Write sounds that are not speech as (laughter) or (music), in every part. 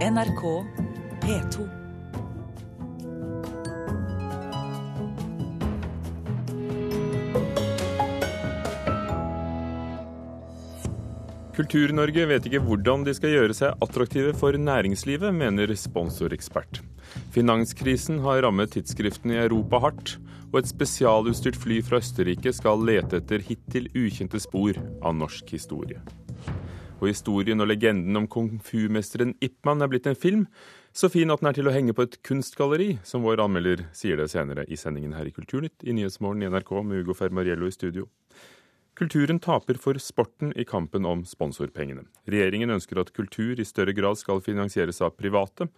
NRK P2. Kultur-Norge vet ikke hvordan de skal gjøre seg attraktive for næringslivet, mener sponsorekspert. Finanskrisen har rammet tidsskriftene i Europa hardt, og et spesialutstyrt fly fra Østerrike skal lete etter hittil ukjente spor av norsk historie. Og historien og legenden om kung fu-mesteren Ipman er blitt en film, så fin at den er til å henge på et kunstgalleri, som vår anmelder sier det senere i sendingen her i Kulturnytt i Nyhetsmorgen i NRK med Ugo Fermariello i studio. Kulturen taper for sporten i kampen om sponsorpengene. Regjeringen ønsker at kultur i større grad skal finansieres av private.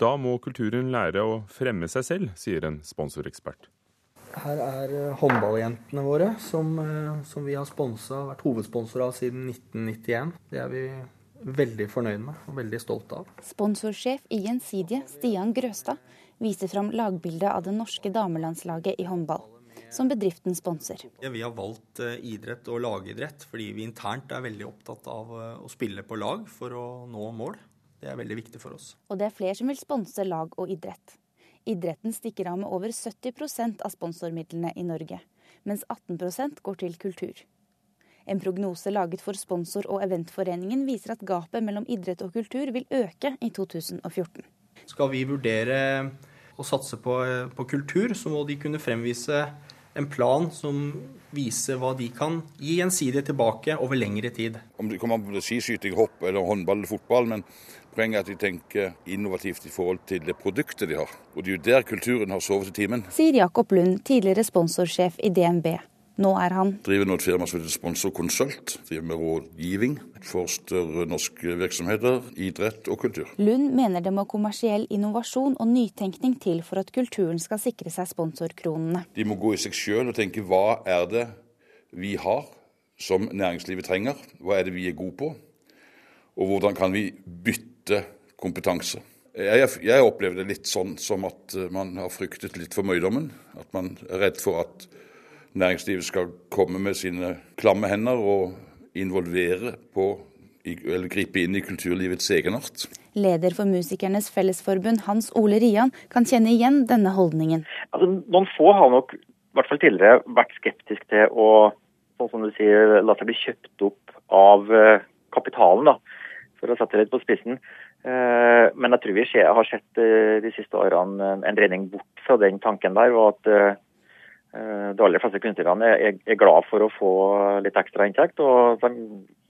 Da må kulturen lære å fremme seg selv, sier en sponsorekspert. Her er eh, håndballjentene våre, som, eh, som vi har sponset, vært hovedsponsor av siden 1991. Det er vi veldig fornøyd med og veldig stolte av. Sponsorsjef i Gjensidige, Stian Grøstad, viser fram lagbildet av det norske damelandslaget i håndball, som bedriften sponser. Ja, vi har valgt eh, idrett og lagidrett fordi vi internt er veldig opptatt av å spille på lag for å nå mål. Det er veldig viktig for oss. Og det er flere som vil sponse lag og idrett. Idretten stikker av med over 70% av sponsormidlene i Norge, mens 18% går til kultur. En prognose laget for sponsor- og eventforeningen viser at gapet mellom idrett og kultur vil øke i 2014. Skal vi vurdere å satse på, på kultur, så må de kunne fremvise en plan som viser hva de kan gi gjensidig tilbake over lengre tid. Om det kommer an på skiskyting, hopp eller håndball eller fotball, men Poenget er at de tenker innovativt i forhold til det produktet de har. Og det er jo der kulturen har sovet i timen. Sier Jakob Lund, tidligere sponsorsjef i DNB. Nå er han Driver nå et firma som heter Sponsorkonsult. Driver med rådgivning for større norske virksomheter, idrett og kultur. Lund mener det må kommersiell innovasjon og nytenkning til for at kulturen skal sikre seg sponsorkronene. De må gå i seg sjøl og tenke hva er det vi har som næringslivet trenger? Hva er det vi er gode på? Og hvordan kan vi bytte kompetanse. Jeg, jeg opplever det litt sånn som at man har fryktet litt for møydommen. At man er redd for at næringslivet skal komme med sine klamme hender og involvere på eller gripe inn i kulturlivets egenart. Leder for Musikernes Fellesforbund, Hans Ole Rian, kan kjenne igjen denne holdningen. Altså, noen få har nok, i hvert fall tidligere, vært skeptisk til å sånn som du sier, la seg bli kjøpt opp av eh, kapitalen. da for å sette det litt på spissen. Eh, men jeg tror vi har sett eh, de siste årene en dreining bort fra den tanken der. og at de aller fleste kunstnerne er glad for å få litt ekstra inntekt, og de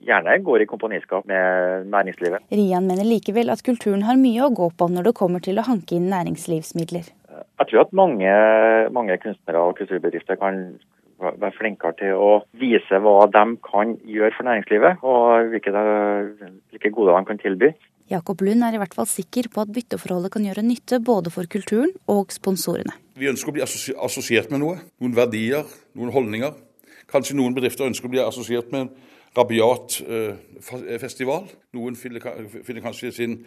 gjerne går i komponiskap med næringslivet. Rian mener likevel at kulturen har mye å gå på når det kommer til å hanke inn næringslivsmidler. Jeg tror at mange, mange kunstnere og kulturbedrifter kan være flinkere til å vise hva de kan gjøre for næringslivet, og hvilke, hvilke gode de kan tilby. Jakob Lund er i hvert fall sikker på at bytteforholdet kan gjøre nytte både for kulturen og sponsorene. Vi ønsker å bli assosiert med noe. Noen verdier, noen holdninger. Kanskje noen bedrifter ønsker å bli assosiert med en rabiat eh, festival. Noen finner kanskje sin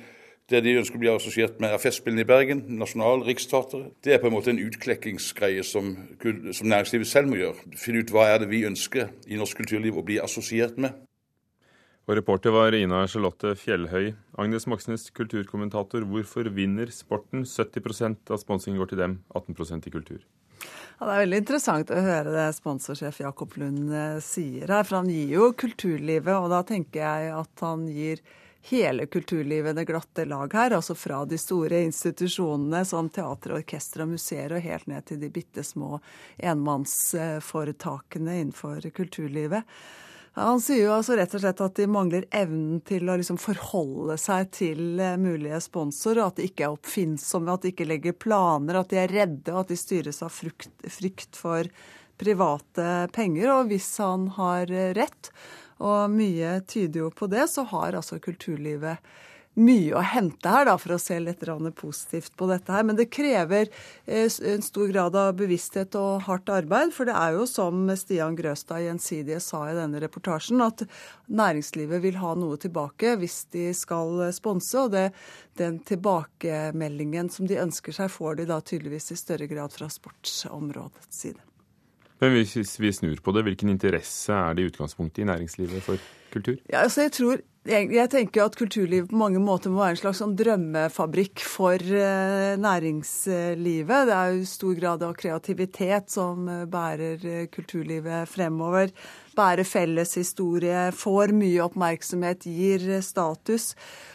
det de ønsker å bli assosiert med, er Festspillene i Bergen, Nasjonal, Riksteatret. Det er på en måte en utklekkingsgreie som, som, næringslivet selv må gjøre. Finne ut hva er det vi ønsker i norsk kulturliv å bli assosiert med. Og Reporter var Ina Charlotte Fjellhøy. Agnes Moxnes, kulturkommentator. Hvorfor vinner sporten? 70% av sponsingen går til dem, 18% til kultur. Ja, det er veldig interessant å høre det sponsorsjef Jakob Lund eh, sier her. For han gir jo kulturlivet, og da tenker jeg at han gir hele kulturlivet det glatte lag her. Altså fra de store institusjonene som teater, orkester og museer, og helt ned til de bitte små enmannsforetakene innenfor kulturlivet. Han sier jo altså rett og slett at de mangler evnen til å liksom forholde seg til eh, mulige sponsorer, at de ikke er oppfinnsomme, at de ikke legger planer, at de er redde, og at de styres av frykt, frykt for private penger. Og hvis han har rett, og mye tyder jo på det, så har altså kulturlivet mye å hente her, da, for å se litt positivt på dette her. Men det krever eh, en stor grad av bevissthet og hardt arbeid. For det er jo som Stian Grøstad Gjensidige sa i denne reportasjen, at næringslivet vil ha noe tilbake hvis de skal sponse. Og det, den tilbakemeldingen som de ønsker seg, får de da tydeligvis i større grad fra sportsområdets side. Men hvis vi snur på det, hvilken interesse er det i utgangspunktet i næringslivet for kultur? Ja, altså jeg tror Jeg tenker at kulturlivet på mange måter må være en slags sånn drømmefabrikk for eh, næringslivet. Det er jo stor grad av kreativitet som eh, bærer eh, kulturlivet fremover. Bærer felles historie, får mye oppmerksomhet, gir status.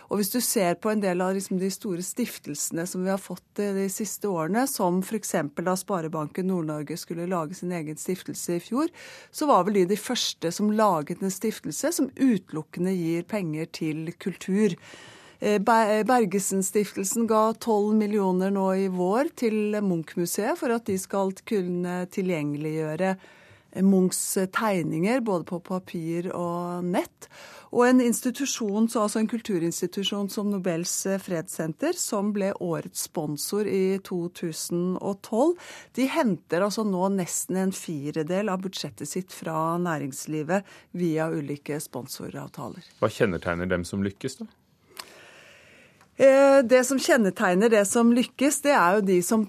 Og hvis du ser på en del av liksom de store stiftelsene som vi har fått de siste årene, som f.eks. da Sparebanken Nord-Norge skulle lage sin egen stiftelse i fjor, så var vel de de første som laget en stiftelse som utelukkende gir penger til kultur. Eh, Bergesen-stiftelsen ga 12 millioner nå i vår til Munch-museet for at de skal kunne tilgjengeliggjøre Munchs tegninger både på papir og nett. Og en institusjon, altså en kulturinstitusjon som Nobels fredssenter, som ble årets sponsor i 2012, de henter altså nå nesten en firedel av budsjettet sitt fra næringslivet via ulike sponsoravtaler. Hva kjennetegner dem som lykkes, da? Eh, det som kjennetegner det som lykkes, det er jo de som,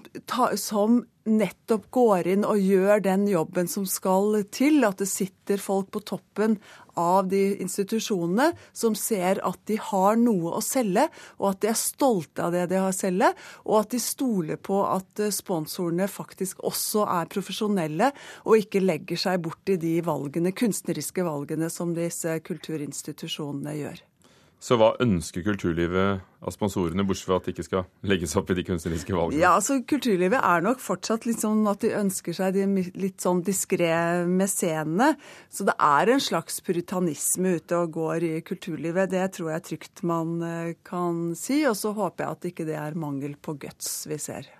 som nettopp går inn og gjør den jobben som skal til. At det sitter folk på toppen av de institusjonene som ser at de har noe å selge, og at de er stolte av det de har å selge, og at de stoler på at eh, sponsorene faktisk også er profesjonelle og ikke legger seg bort i de valgene, kunstneriske valgene som disse kulturinstitusjonene gjør. Så hva ønsker kulturlivet av sponsorene, bortsett fra at det ikke skal legges opp i de kunstneriske valgene? Ja, altså Kulturlivet er nok fortsatt litt sånn at de ønsker seg de litt sånn diskré mesenene. Så det er en slags puritanisme ute og går i kulturlivet. Det tror jeg trygt man eh, kan si. Og så håper jeg at ikke det er mangel på guts vi ser.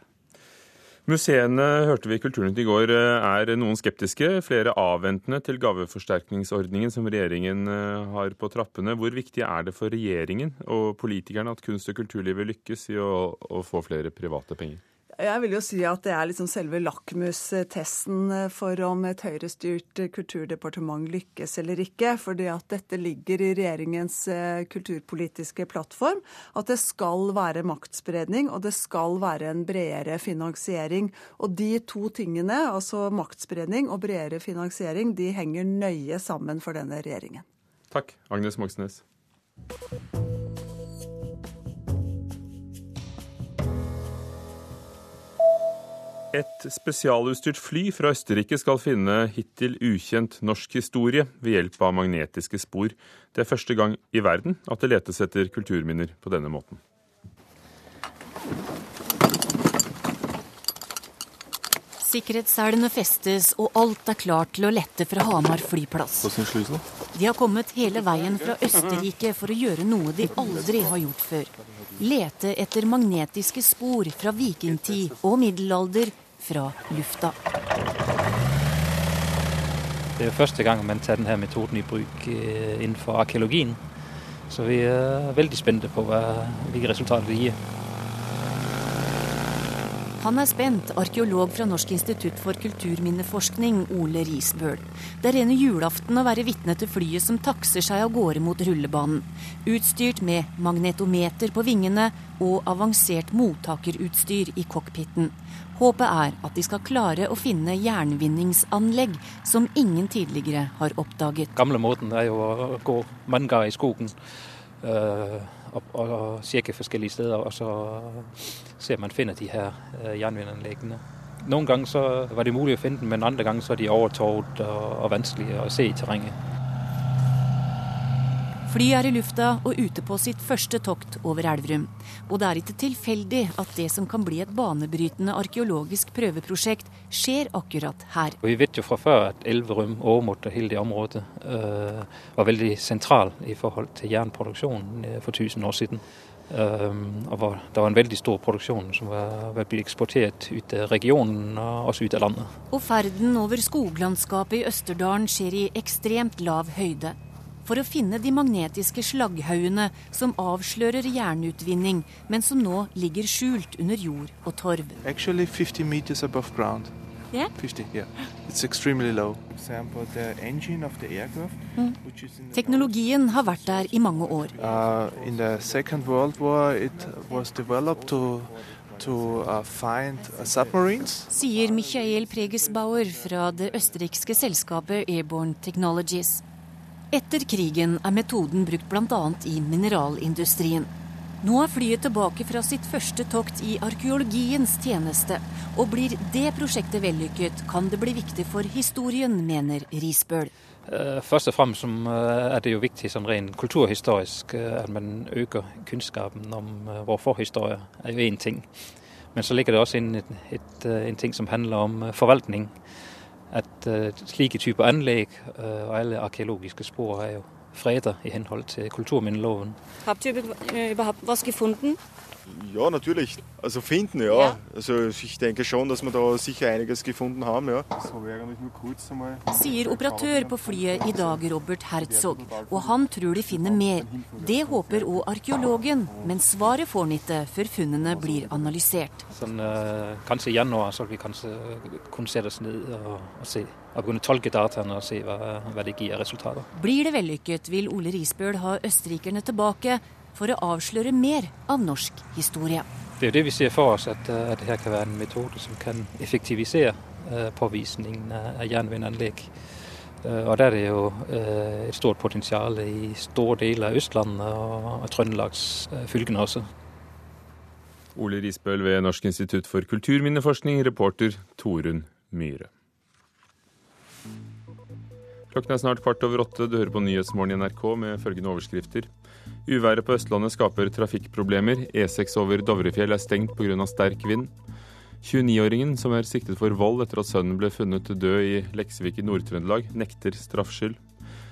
Museene, hørte vi i Kulturnytt i går, eh, er noen skeptiske. Flere avventende til gaveforsterkningsordningen som regjeringen eh, har på trappene. Hvor viktig er det for regjeringen og politikerne at kunst- og kulturlivet lykkes i å, å få flere private penger? Jeg vil jo si at det er liksom selve lakmustesten for om et høyrestyrt kulturdepartement lykkes eller ikke. Fordi at dette ligger i regjeringens eh, kulturpolitiske plattform. At det skal være maktspredning, og det skal være en bredere finansiering. Og de to tingene, altså maktspredning og bredere finansiering, de henger nøye sammen for denne regjeringen. Takk, Agnes Moxnes. Et spesialutstyrt fly fra Østerrike skal finne hittil ukjent norsk historie ved hjelp av magnetiske spor. Det er første gang i verden at det letes etter kulturminner på denne måten. Sikkerhetsselene festes, og alt er klart til å lette fra Hamar flyplass. De har kommet hele veien fra Østerrike for å gjøre noe de aldri har gjort før. Lete etter magnetiske spor fra vikingtid og middelalder fra lufta. Det er første gang man tar denne metoden i bruk eh, innenfor arkeologien. Så vi er veldig spente på hvilke resultater det gir. Han er spent, arkeolog fra Norsk institutt for kulturminneforskning, Ole Risbøl. Det er rene julaften å være vitne til flyet som takser seg av gårde mot rullebanen. Utstyrt med magnetometer på vingene og avansert mottakerutstyr i cockpiten. Håpet er at de skal klare å finne jernvinningsanlegg som ingen tidligere har oppdaget. Gamle måten er jo å gå manga i skogen. Uh og, og sjekke forskjellige steder. Og så ser man finner de her øh, jernvindanleggene. Noen ganger var det mulig å finne dem, men andre ganger er de overtåret og, og vanskelige å se i terrenget. Flyet er i lufta og ute på sitt første tokt over Elverum. Og det er ikke tilfeldig at det som kan bli et banebrytende arkeologisk prøveprosjekt, skjer akkurat her. Vi vet jo fra før at Elverum, Åmot og hele det området uh, var veldig sentral i forhold til jernproduksjonen øh, for 1000 år siden. Um, og var, det var en veldig stor produksjon som var, var blitt eksportert ut av regionen og også ut av landet. Og ferden over skoglandskapet i Østerdalen skjer i ekstremt lav høyde for å finne de magnetiske slagghaugene som avslører jernutvinning, men som nå ligger skjult under jord og torv. Actually 50 meters above ground. Yeah? 50, yeah. It's extremely. Mm. Teknologien har vært der i mange år. Uh, in the Second World War it was developed to To, uh, uh, Sier Michael Pregesbauer fra det østerrikske selskapet Airborne Technologies. Etter krigen er metoden brukt bl.a. i mineralindustrien. Nå er flyet tilbake fra sitt første tokt i arkeologiens tjeneste. Og blir det prosjektet vellykket, kan det bli viktig for historien, mener Risbøl. Eh, først og fremst eh, er det jo viktig sånn rent kulturhistorisk eh, at man øker kunnskapen om vår forhistorie. er jo én ting. Men så ligger det også inn et, et, en ting som handler om forvaltning. At slike typer anlegg og alle arkeologiske spor er jo freda i henhold til kulturminneloven. Har du überhaupt was gefunden? Ja, natürlich. Also finden, ja. ja. Also ich denke schon, dass wir da sicher einiges gefunden haben, ja. Sier operatør på flyet i dag, Robert Herzog. Og han tror de finner mer. Det håper òg arkeologen, men svaret får han ikke før funnene blir analysert. Sånn, uh, kanskje i januar så vi kanskje kunne se oss ned og, og se og kunne tolke dataene og se hva, hva det gir resultater. Blir det vellykket, vil Ole Risbøl ha østerrikerne tilbake for å avsløre mer av norsk historie. Det er jo det vi ser for oss, at, eh, at dette kan være en metode som kan effektivisere uh, påvisningen av jernvindanlegg. Uh, og der er det jo et stort potensial i store deler av Østlandet og, Trøndelagsfylkene også. Ole Risbøl ved Norsk institutt for kulturminneforskning, reporter Torunn Myhre. Klokken er snart kvart over åtte. Du hører på Nyhetsmorgen i NRK med følgende overskrifter. Uværet på Østlandet skaper trafikkproblemer. E6 over Dovrefjell er stengt pga. sterk vind. 29-åringen som er siktet for vold etter at sønnen ble funnet død i Leksvik i Nord-Trøndelag, nekter straffskyld.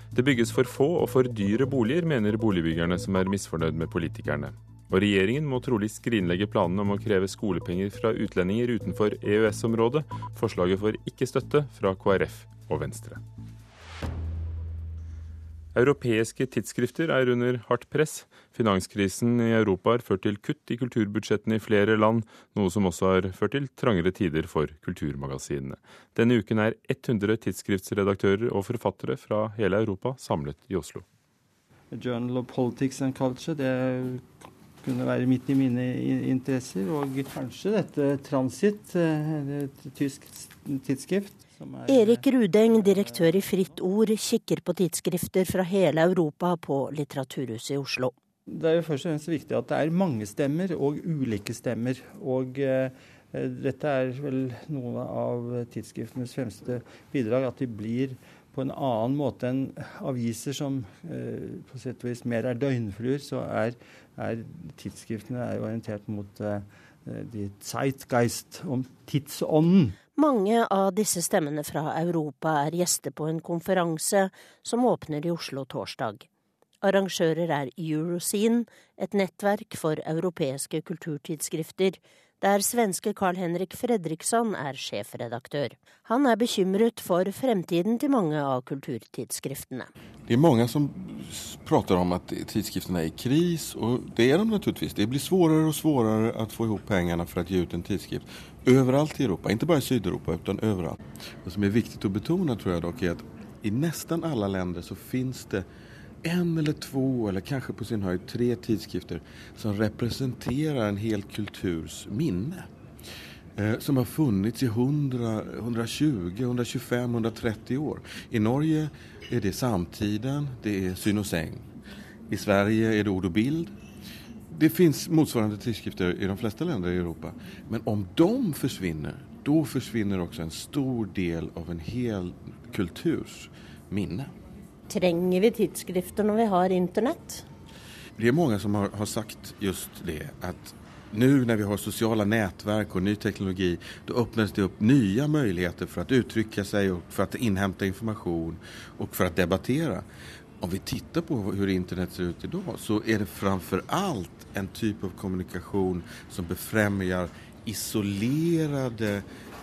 Det bygges for få og for dyre boliger, mener boligbyggerne som er misfornøyd med politikerne. Og regjeringen må trolig skrinlegge planene om å kreve skolepenger fra utlendinger utenfor EØS-området. Forslaget får ikke støtte fra KrF og Venstre. Europeiske tidsskrifter er under hardt press. Finanskrisen i Europa har ført til kutt i kulturbudsjettene i flere land, noe som også har ført til trangere tider for kulturmagasinene. Denne uken er 100 tidsskriftsredaktører og forfattere fra hele Europa samlet i Oslo. Journal of Politics and Culture, det kunne være midt i mine interesser. Og kanskje dette Transit, eh, et tysk tidsskrift Erik Rudeng, direktør i Fritt Ord, kikker på tidsskrifter fra hele Europa på Litteraturhuset i Oslo. Det er jo først og fremst viktig at det er mange stemmer og ulike stemmer. Og eh, dette er vel noen av tidsskriftenes fremste bidrag. At de blir på en annen måte enn aviser som eh, på sett og vis mer er døgnfluer, så er, er tidsskriftene er orientert mot eh, de Zeitgeist, om tidsånden. Mange av disse stemmene fra Europa er gjester på en konferanse som åpner i Oslo torsdag. Arrangører er Euroscene, et nettverk for europeiske kulturtidsskrifter, der svenske Carl-Henrik Fredriksson er sjefredaktør. Han er bekymret for fremtiden til mange av kulturtidsskriftene. Det er mange som prater om at tidsskriftene er i kris, og det er de naturligvis. Det blir vanskeligere og vanskeligere å få ihop pengene for å gi ut en tidsskrift. Overalt i Europa, ikke bare i Syd-Europa, men overalt. Det som er viktig å betone, tror jeg er at i nesten alle land så finnes det en eller två eller kanske på sin höjd tre tidskrifter som representerar en hel kulturs minne. Eh, som har funnits i 100, 120, 125, 130 år. I Norge är det Samtiden, det är Syn och Säng. I Sverige är det Ord och Bild. Det finns motsvarande tidskrifter i de flesta länder i Europa. Men om de försvinner, då försvinner också en stor del av en hel kulturs minne. Trenger vi tidsskrifter når vi har internett? Det er mange som har, har sagt just det, at nå når vi har sosiale nettverk og ny teknologi, da åpnes det opp nye muligheter for å uttrykke seg, og for å innhente informasjon og for å debattere. Om vi tittar på hvordan internett ser ut i dag, så er det framfor alt en type av kommunikasjon som befrämjar isolerade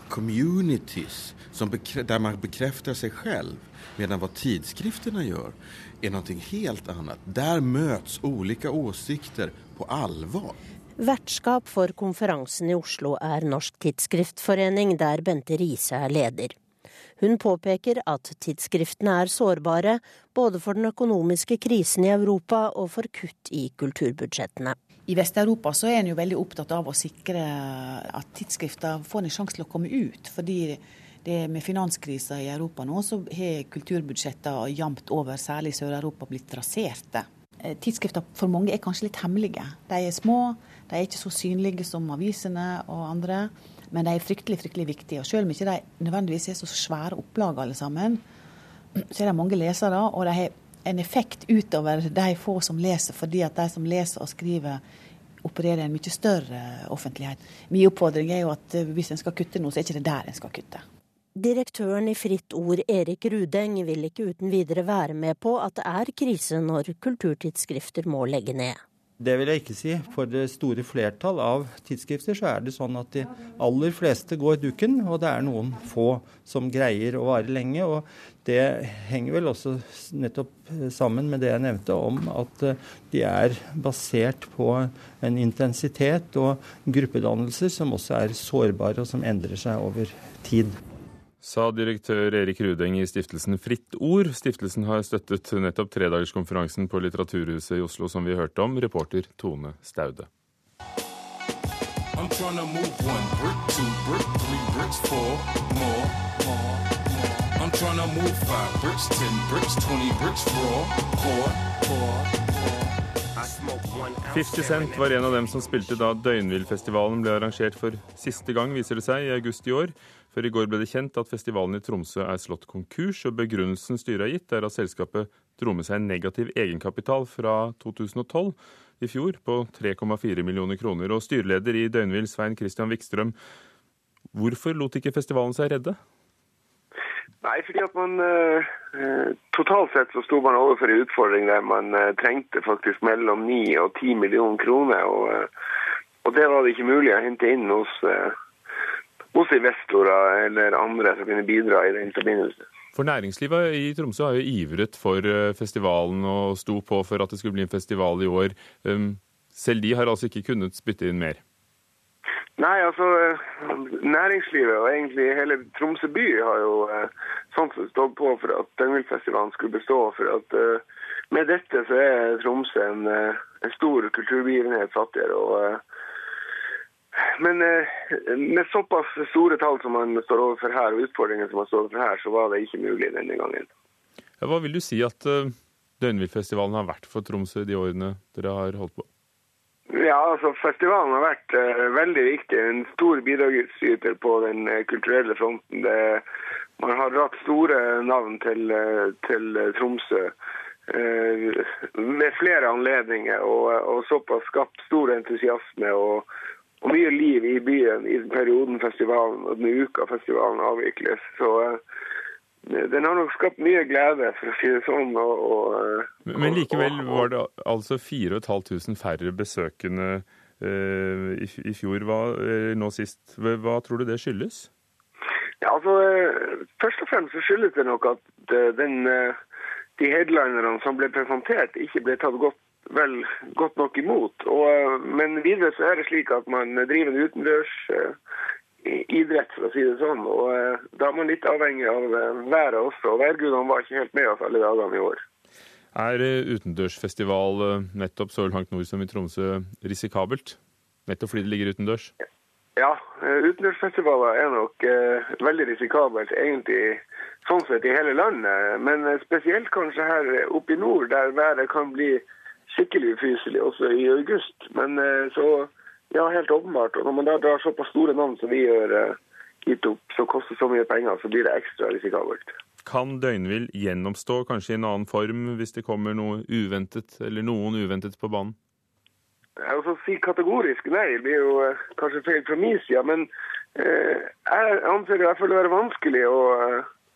communities der man bekrefter seg selv Medan hva tidskrifterna gjør er noe helt annet. Der møtes ulike åsikter på alvor. Vertskap for konferansen i Oslo er Norsk Tidsskriftforening, der Bente Riise er leder. Hun påpeker at tidsskriftene er sårbare, både for den økonomiske krisen i Europa og for kutt i kulturbudsjettene. I Vest-Europa så er en jo veldig opptatt av å sikre at tidsskrifter får en sjanse til å komme ut. fordi det med finanskrisa i Europa nå, så har kulturbudsjettene jevnt over, særlig i Sør-Europa, blitt raserte. Eh, tidsskrifter for mange er kanskje litt hemmelige. De er små, de er ikke så synlige som avisene og andre, men de er fryktelig fryktelig viktige. Og Selv om ikke de nødvendigvis er så svære opplag alle sammen, så er det mange lesere, og de har en effekt utover de få som leser, fordi at de som leser og skriver opererer i en mye større offentlighet. Min oppfordring er jo at eh, hvis en skal kutte noe, så er ikke det der en skal kutte. Direktøren i Fritt Ord, Erik Rudeng, vil ikke uten videre være med på at det er krise når kulturtidsskrifter må legge ned. Det vil jeg ikke si. For det store flertall av tidsskrifter så er det sånn at de aller fleste går dukken, og det er noen få som greier å vare lenge. Og det henger vel også nettopp sammen med det jeg nevnte om at de er basert på en intensitet og gruppedannelser som også er sårbare, og som endrer seg over tid sa direktør Erik Rudeng i stiftelsen Fritt Ord. Stiftelsen har støttet nettopp tredagerskonferansen på Litteraturhuset i Oslo som vi hørte om, reporter Tone Staude. I'm trying to move five bricks, ten bricks, twenty bricks, four, four, four. 50 Cent var en av dem som spilte da Døgnvillfestivalen ble arrangert for siste gang, viser det seg, i august i år. Før i går ble det kjent at festivalen i Tromsø er slått konkurs, og begrunnelsen styret har gitt, er at selskapet dro med seg negativ egenkapital fra 2012 i fjor på 3,4 millioner kroner. Og styreleder i Døgnvill, Svein Christian Wikstrøm, hvorfor lot ikke festivalen seg redde? Nei, fordi at man eh, eh, Totalt sett så sto man overfor en utfordring der man eh, trengte faktisk mellom 9 og 10 millioner kroner. Og, eh, og, det var det ikke mulig å hente inn hos, eh, hos investorer eller andre som kunne bidra i den forbindelse. For næringslivet i Tromsø har jo ivret for festivalen og sto på for at det skulle bli en festival i år. Um, selv de har altså ikke kunnet spytte inn mer? Nei, altså næringslivet og egentlig hele Tromsø by har jo eh, sånn sett stått på for at Døgnvillfestivalen skulle bestå. For at uh, med dette så er Tromsø en, en stor kulturbegivenhet fattigere. Og, men med såpass store tall som man står overfor her, og utfordringer som man står overfor her, så var det ikke mulig denne gangen. Hva vil du si at Døgnvillfestivalen har vært for Tromsø de årene dere har holdt på? Ja, altså Festivalen har vært uh, veldig viktig. En stor bidragsyter på den uh, kulturelle fronten. Det, man har dratt store navn til, uh, til Tromsø med flere anledninger, og, og, såpass skapt stor entusiasme og, og, mye liv i byen i perioden festivalen og den uka festivalen avvikles. Så den har nok skapt mye glede, for å si det sånn. Og, og, Men likevel var det altså 4500 færre besøkende eh, i, i, fjor hva, uh, nå sist. Hva, tror du det skyldes? Ja, altså, uh, Først og fremst så skyldes det nok at den, de headlinerne som ble presentert, ikke ble tatt godt, vel, godt nok imot. Og, men videre så er det slik at man driver en utendørs idrett, for å si det sånn. Og eh, Da er man litt avhengig av eh, været også. og Værgudene var ikke helt med oss alle dagene i år. Er eh, utendørsfestival nettopp så langt nord som i Tromsø risikabelt? Nettopp fordi det ligger utendørs? Ja, utendørsfestivaler er nok veldig risikabelt egentlig sånn sett i hele landet. Men spesielt kanskje her oppe i nord, der været kan bli skikkelig ufyselig også i august. Men så ja, helt åpenbart. Og når man da drar såpass store navn som vi gjør eh, hit opp, som koster så mye penger, så blir det ekstra risikabelt. Kan Døgnvill gjennomstå kanskje i en annen form hvis det kommer noe uventet, eller noen uventet på banen? Altså, si kategorisk nei det blir jo eh, kanskje feil fra min side, men eh, jeg anser det i hvert fall å være vanskelig å,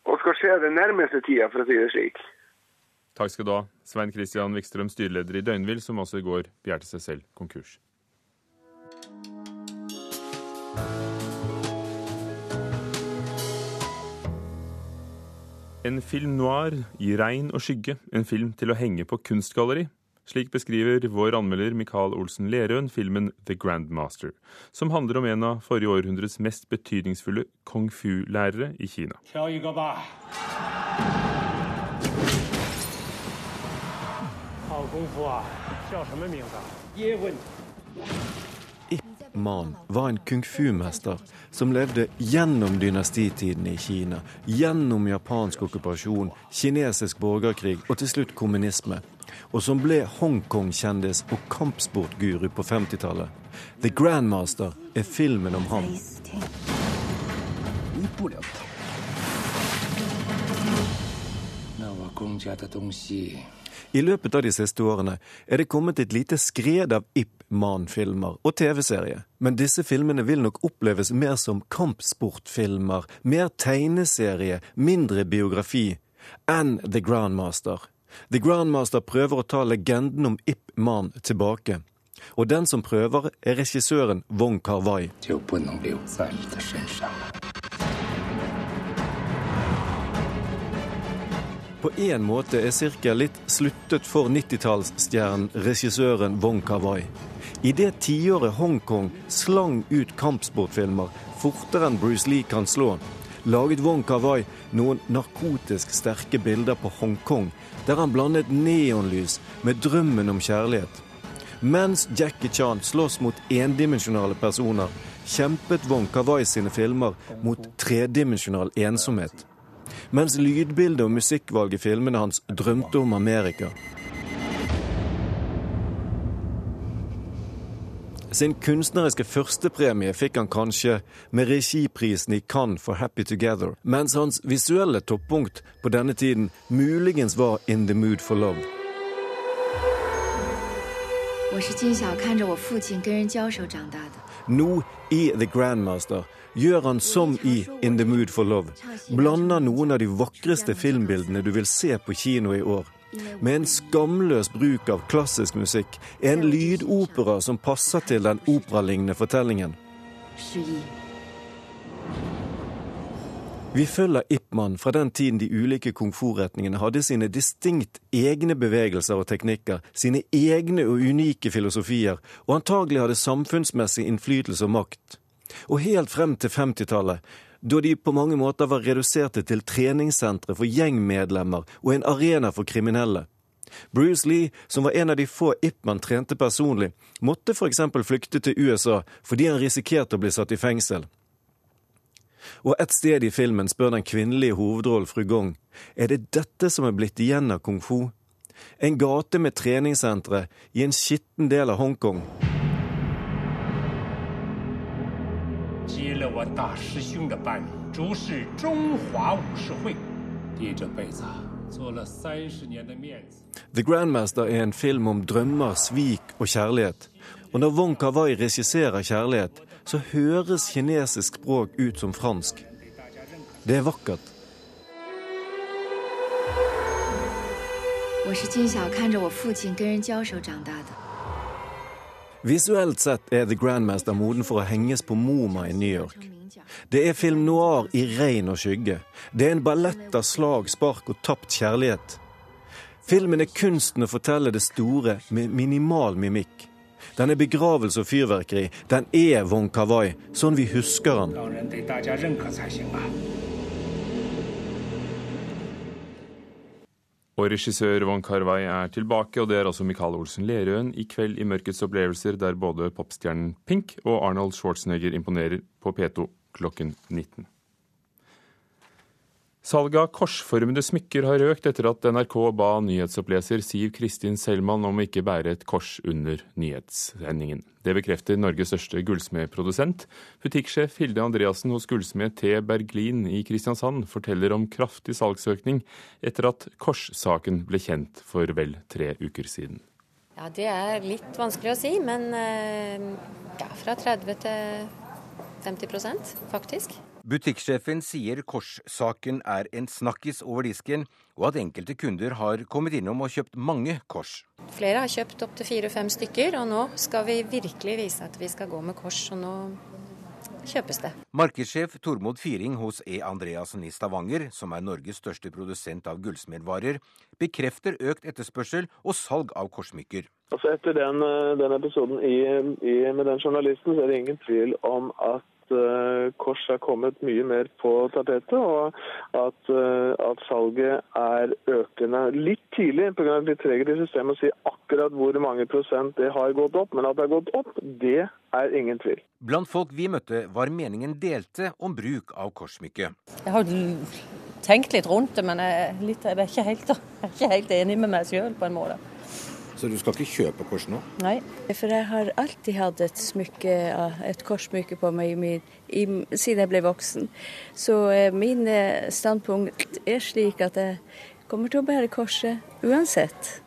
å skal skje den nærmeste tida, for å si det slik. Takk skal du ha, Svein Christian Wikstrøm, styreleder i Døgnvill, som også i går begjærte seg selv konkurs. En film noir i regn og skygge, en film til å henge på kunstgalleri. Slik beskriver vår anmelder Michael Olsen Lerøen filmen The Grandmaster, som handler om en av forrige århundrets mest betydningsfulle kung fu-lærere i Kina. Man var en kung fu-mester som levde gjennom dynastitiden i Kina, gjennom japansk okkupasjon, kinesisk borgerkrig og til slutt kommunisme. Og som ble Hongkong-kjendis og kampsportguru på 50-tallet. The Grandmaster er filmen om ham. I løpet av de siste årene er det kommet et lite skred av Ip Man-filmer og TV-serier. Men disse filmene vil nok oppleves mer som kampsportfilmer, mer tegneserie, mindre biografi enn The Grandmaster. The Grandmaster prøver å ta legenden om Ip Man tilbake. Og den som prøver, er regissøren Wong Kar-wai. På en måte er sirkel litt sluttet for 90-tallsstjernen regissøren Wong Kar-wai. I det tiåret Hongkong slang ut kampsportfilmer fortere enn Bruce Lee kan slå, laget Wong Kar-wai noen narkotisk sterke bilder på Hongkong, der han blandet neonlys med drømmen om kjærlighet. Mens Jackie Chan slåss mot endimensjonale personer, kjempet Wong Kar-wai sine filmer mot tredimensjonal ensomhet mens lydbildet og musikkvalg i filmene hans drømte om Amerika. Sin kunstneriske førstepremie fikk han kanskje med regiprisen i Cannes for Happy Together, mens hans visuelle toppunkt på denne tiden muligens var In the Mood for Love. 我是金小看着我父亲跟人交手长大的。 Nå, i The Grandmaster, gjør han som i In the Mood for Love. Blander noen av de vakreste filmbildene du vil se på kino i år. Med en skamløs bruk av klassisk musikk, en lydopera som passer til den operalignende fortellingen. Vi følger Ipman fra den tiden de ulike kung fu-retningene hadde sine distinkt egne bevegelser og teknikker, sine egne og unike filosofier, og antagelig hadde samfunnsmessig innflytelse og makt. Og helt frem til 50-tallet, da de på mange måter var reduserte til treningssentre for gjengmedlemmer og en arena for kriminelle. Bruce Lee, som var en av de få Ipman trente personlig, måtte f.eks. flykte til USA fordi han risikerte å bli satt i fengsel. Og et sted i filmen spør den kvinnelige hovedrollen fru Gong er det dette som er blitt igjen av kung fu. En gate med treningssentre i en skitten del av Hongkong. 接了我大师兄的班，主事中华武士会。爹这辈子做了三十年的面子。 The Grandmaster er en film om drømmer, svik og kjærlighet. Og når Wong Kar-wai regisserer kjærlighet, så høres kinesisk språk ut som fransk. Det er vakkert. 我是金小看着我父亲跟人交手长大的。 Visuelt sett er The Grandmaster moden for å henges på MoMA i New York. Det er film noir i regn og skygge. Det er en ballett av slag, spark og tapt kjærlighet. Filmen er kunsten å fortelle det store med minimal mimikk. Den er begravelse og fyrverkeri. Den er Wong Kar-wai, sånn vi husker han. Og regissør Wong Kar-wai er tilbake, og det er også Michael Olsen Lerøen i kveld i Mørkets opplevelser, der både popstjernen Pink og Arnold Schwarzenegger imponerer på P2 klokken 19. Salget av korsformede smykker har økt etter at NRK ba nyhetsoppleser Siv Kristin Selman om å ikke bære et kors under nyhetssendingen. Det bekrefter Norges største gullsmedprodusent. Butikksjef Hilde Andreassen hos gullsmed T. Berglin i Kristiansand forteller om kraftig salgsøkning etter at korssaken ble kjent for vel tre uker siden. Ja, Det er litt vanskelig å si, men eh, ja, fra 30 til 50% faktisk. Butikksjefen sier korssaken er en snakkis over disken, og at enkelte kunder har kommet innom og kjøpt mange kors. Flere har kjøpt opptil fire-fem stykker, og nå skal vi virkelig vise at vi skal gå med kors. Og nå kjøpes det. Markedssjef Tormod Firing hos E. Andreassen i Stavanger, som er Norges største produsent av gullsmedvarer, bekrefter økt etterspørsel og salg av korssmykker. Altså etter den, eh, den episoden i, i, med den journalisten, så er det ingen tvil om at at uh, kors har kommet mye mer på tapetet, og at, uh, at salget er økende. Litt tidlig pga. litt treghet i systemet å si akkurat hvor mange prosent det har gått opp, men at det har gått opp, det er ingen tvil. Blant folk vi møtte var meningen delte om bruk av korssmykke. Jeg har tenkt litt rundt det, men jeg, litt, jeg, er, ikke helt, (laughs) jeg er ikke helt enig med meg sjøl på en måte. Så du skal ikke kjøpe kors nå? Nei, for jeg har alltid hatt et smykke, et korssmykke på meg i, i, siden jeg ble voksen. Så eh, min eh, standpunkt er slik at jeg kommer til å bære korset uansett.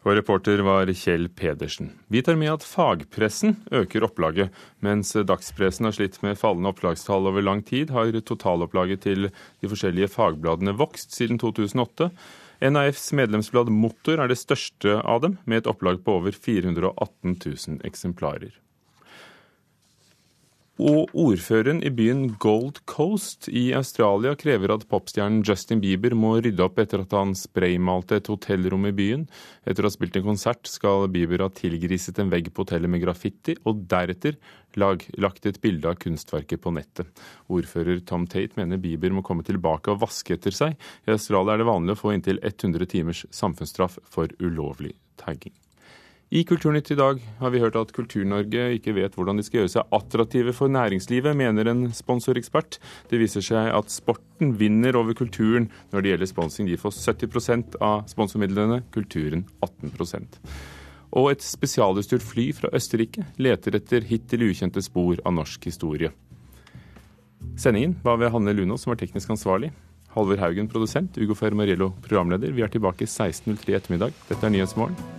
Og reporter var Kjell Pedersen. Vi tar med at fagpressen øker opplaget. Mens dagspressen har slitt med fallende opplagstall over lang tid, har totalopplaget til de forskjellige fagbladene vokst siden 2008. NAFs medlemsblad Motor er det største av dem, med et opplag på over 418 000 eksemplarer. Og ordføreren i byen Gold Coast i Australia krever at popstjernen Justin Bieber må rydde opp etter at han spraymalte et hotellrom i byen. Etter å ha spilt en konsert skal Bieber ha tilgriset en vegg på hotellet med graffiti, og deretter lag, lagt et bilde av kunstverket på nettet. Ordfører Tom Tate mener Bieber må komme tilbake og vaske etter seg. I Australia er det vanlig å få inntil 100 timers samfunnsstraff for ulovlig tagging. I Kulturnytt i dag har vi hørt at Kultur-Norge ikke vet hvordan de skal gjøre seg attraktive for næringslivet, mener en sponsorekspert. Det viser seg at sporten vinner over kulturen når det gjelder sponsing. De får 70% av sponsormidlene, kulturen 18% Og et spesialutstyrt fly fra Østerrike leter etter hittil ukjente spor av norsk historie. Sendingen var ved Hanne Lunås, som var teknisk ansvarlig. Halvor Haugen, produsent. Ugo Fermariello, programleder. Vi er tilbake 16.03 i ettermiddag. Dette er Nyhetsmorgen.